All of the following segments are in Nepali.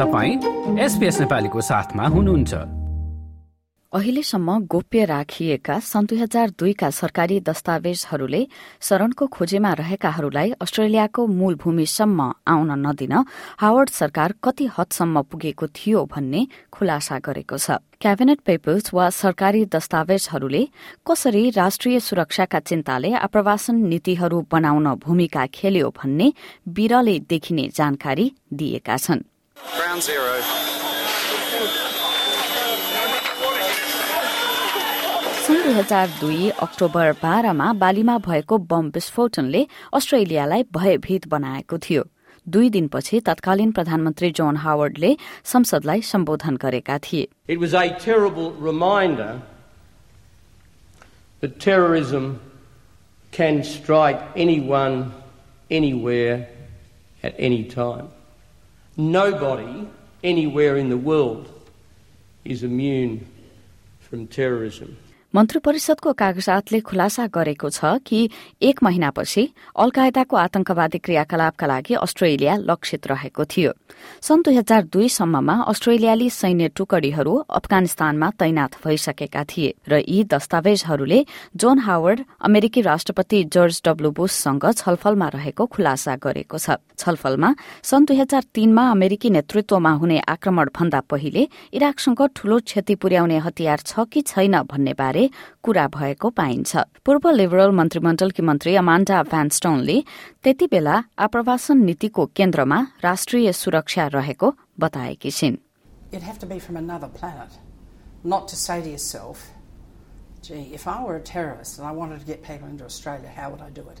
नेपालीको साथमा हुनुहुन्छ। अहिलेसम्म गोप्य राखिएका सन् दुई हजार दुईका सरकारी दस्तावेजहरूले शरणको खोजेमा रहेकाहरूलाई अस्ट्रेलियाको मूल भूमिसम्म आउन नदिन हावर्ड सरकार कति हदसम्म पुगेको थियो भन्ने खुलासा गरेको छ। क्याबिनेट पेपर्स वा सरकारी दस्तावेजहरूले कसरी राष्ट्रिय सुरक्षाका चिन्ताले आप्रवासन नीतिहरू बनाउन भूमिका खेल्यो भन्ने बिरले देखिने जानकारी दिएका छन्। सन् दुई हजार दुई अक्टोबर बाह्रमा बालीमा भएको बम विस्फोटनले अस्ट्रेलियालाई भयभीत बनाएको थियो। दुई दिनपछि तत्कालीन प्रधानमन्त्री जोन हावर्डले संसदलाई सम्बोधन गरेका थिए। It was a terrible reminder that terrorism can strike anyone, anywhere, at any time. Nobody anywhere in the world is immune from terrorism. मन्त्री परिषदको कागजातले खुलासा गरेको छ कि एक महिनापछि अलकायदाको आतंकवादी क्रियाकलापका लागि अस्ट्रेलिया लक्षित रहेको थियो। सन् दुई हजार दुईसम्ममा अस्ट्रेलियाली सैन्य टुकडीहरू अफगानिस्तानमा तैनात भइसकेका थिए र यी दस्तावेजहरूले जोन हावर्ड अमेरिकी राष्ट्रपति जर्ज डब्लु बुशसँग छलफलमा रहेको खुलासा गरेको छ। छलफलमा सन् दुई हजार तीनमा अमेरिकी नेतृत्वमा हुने आक्रमण भन्दा पहिले इराकसँग ठूलो क्षति पुर्याउने हतियार छ कि छैन भन्ने बारे कुरा भएको पाइन्छ पूर्व लिबरल मन्त्रीमण्डलकी मन्त्री अमान्डा भ्यानस्टोनले त्यति बेला आप्रवासन नीतिको केन्द्रमा राष्ट्रिय सुरक्षा रहेको बताएकी छिन् It'd have to be from another planet, not to say to yourself, gee, if I were a terrorist and I wanted to get people into Australia, how would I do it?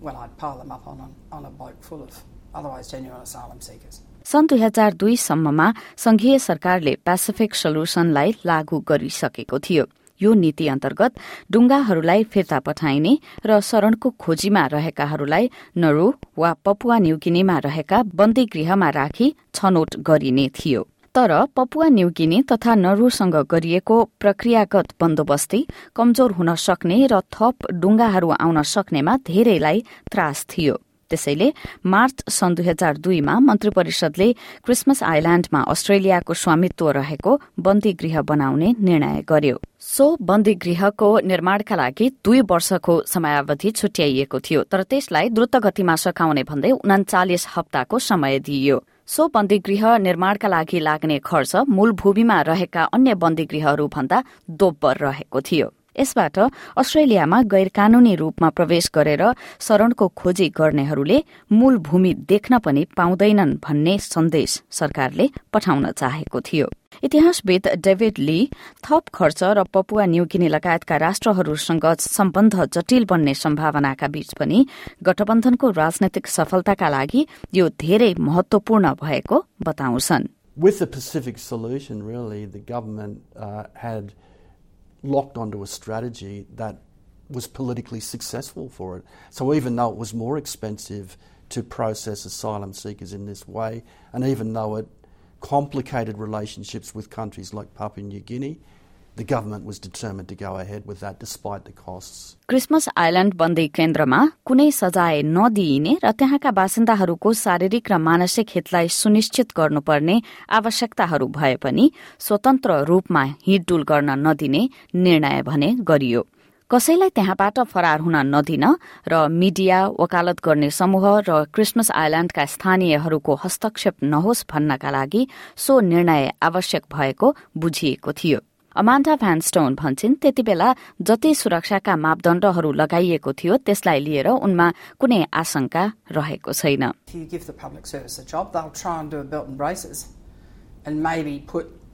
Well, I'd pile them up on a, on a boat full of otherwise genuine asylum seekers. सन् दुई हजार दुईसम्ममा संघीय सरकारले पेसिफिक सोल्युसनलाई लागू गरिसकेको थियो यो नीति अन्तर्गत डुङ्गाहरूलाई फिर्ता पठाइने र शरणको खोजीमा रहेकाहरूलाई नरु वा पपुवा न्युगिनीमा रहेका बन्दी गृहमा राखी छनौट गरिने थियो। तर पपुवा न्युगिनी तथा नरुसँग गरिएको प्रक्रियागत बन्दोबस्ती कमजोर हुन सक्ने र थप डुङ्गाहरू आउन सक्नेमा धेरैलाई त्रास थियो। त्यसैले मार्च सन् दुई हजार दुईमा मन्त्री परिषदले क्रिसमस आइल्याण्डमा अस्ट्रेलियाको स्वामित्व रहेको बन्दी गृह बनाउने निर्णय गर्यो। सो बन्दी गृहको निर्माणका लागि दुई वर्षको समयावधि छुट्याइएको थियो तर त्यसलाई द्रुत गतिमा सकाउने भन्दै उनाचालिस हप्ताको समय दिइयो। सो बन्दी गृह निर्माणका लागि लाग्ने खर्च मूल भूमिमा रहेका अन्य बन्दी गृहहरू भन्दा दोब्बर रहेको थियो। यसबाट अस्ट्रेलियामा गैर कानूनी रूपमा प्रवेश गरेर शरणको खोजी गर्नेहरूले मूल भूमि देख्न पनि पाउँदैनन् भन्ने सन्देश सरकारले पठाउन चाहेको थियो। इतिहासविद डेभिड ली थप खर्च र पपुवा न्युगिनी लगायतका राष्ट्रहरूसँग सम्बन्ध जटिल बन्ने सम्भावनाका बीच पनि गठबन्धनको राजनैतिक सफलताका लागि यो धेरै महत्वपूर्ण भएको बताउँछन्। With the Pacific solution, really, the government uh, had locked onto a strategy that was politically successful for it. So even though it was more expensive to process asylum seekers in this way, and even though it complicated relationships with countries like Papua New Guinea, the government was determined to go ahead with that despite the costs. Christmas island बन्दी केन्द्रमा कुनै सजाय नदिइने र त्यहाँका बासिन्दाहरूको शारीरिक र मानसिक हितलाई सुनिश्चित गर्नुपर्ने आवश्यकताहरू भए पनि स्वतन्त्र रूपमा हिडडुल गर्न नदिने निर्णय भने गरियो कसैलाई त्यहाँबाट फरार हुन नदिन र मिडिया वकालत गर्ने समूह र क्रिसमस आइल्याण्डका स्थानीयहरूको हस्तक्षेप नहोस् भन्नका लागि सो निर्णय आवश्यक भएको बुझिएको थियो अमान्डा भ्यानस्टोन भन्छन् त्यति बेला जति सुरक्षाका मापदण्डहरू लगाइएको थियो त्यसलाई लिएर उनमा कुनै आशंका रहेको छैन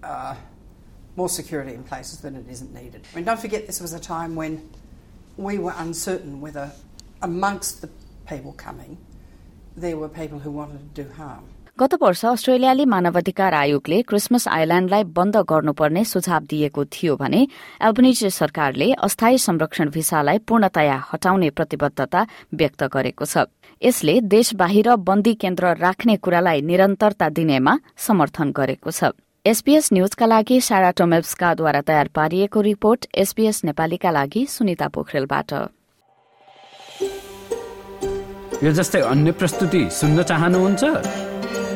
uh, more security in places than it isn't needed. I mean, don't forget this was a time when we were uncertain whether amongst the people coming there were people who wanted to do harm. गत वर्ष अस्ट्रेलियाली मानवाधिकार आयोगले क्रिसमस आइल्याण्डलाई बन्द गर्नुपर्ने सुझाव दिएको थियो भने एल्बनिजी सरकारले अस्थायी संरक्षण भिसालाई पूर्णतया हटाउने प्रतिबद्धता व्यक्त गरेको छ। यसले देश बाहिर बन्दी केन्द्र राख्ने कुरालाई निरन्तरता दिनेमा समर्थन गरेको छ। एसपीएस न्यूजका लागि सारा टोमेब्सकाद्वारा तयार पारिएको रिपोर्ट एसपीएस नेपालीका लागि सुनिता पोखरेलबाट। यो जस्तै अन्य प्रस्तुति सुन्न चाहनुहुन्छ?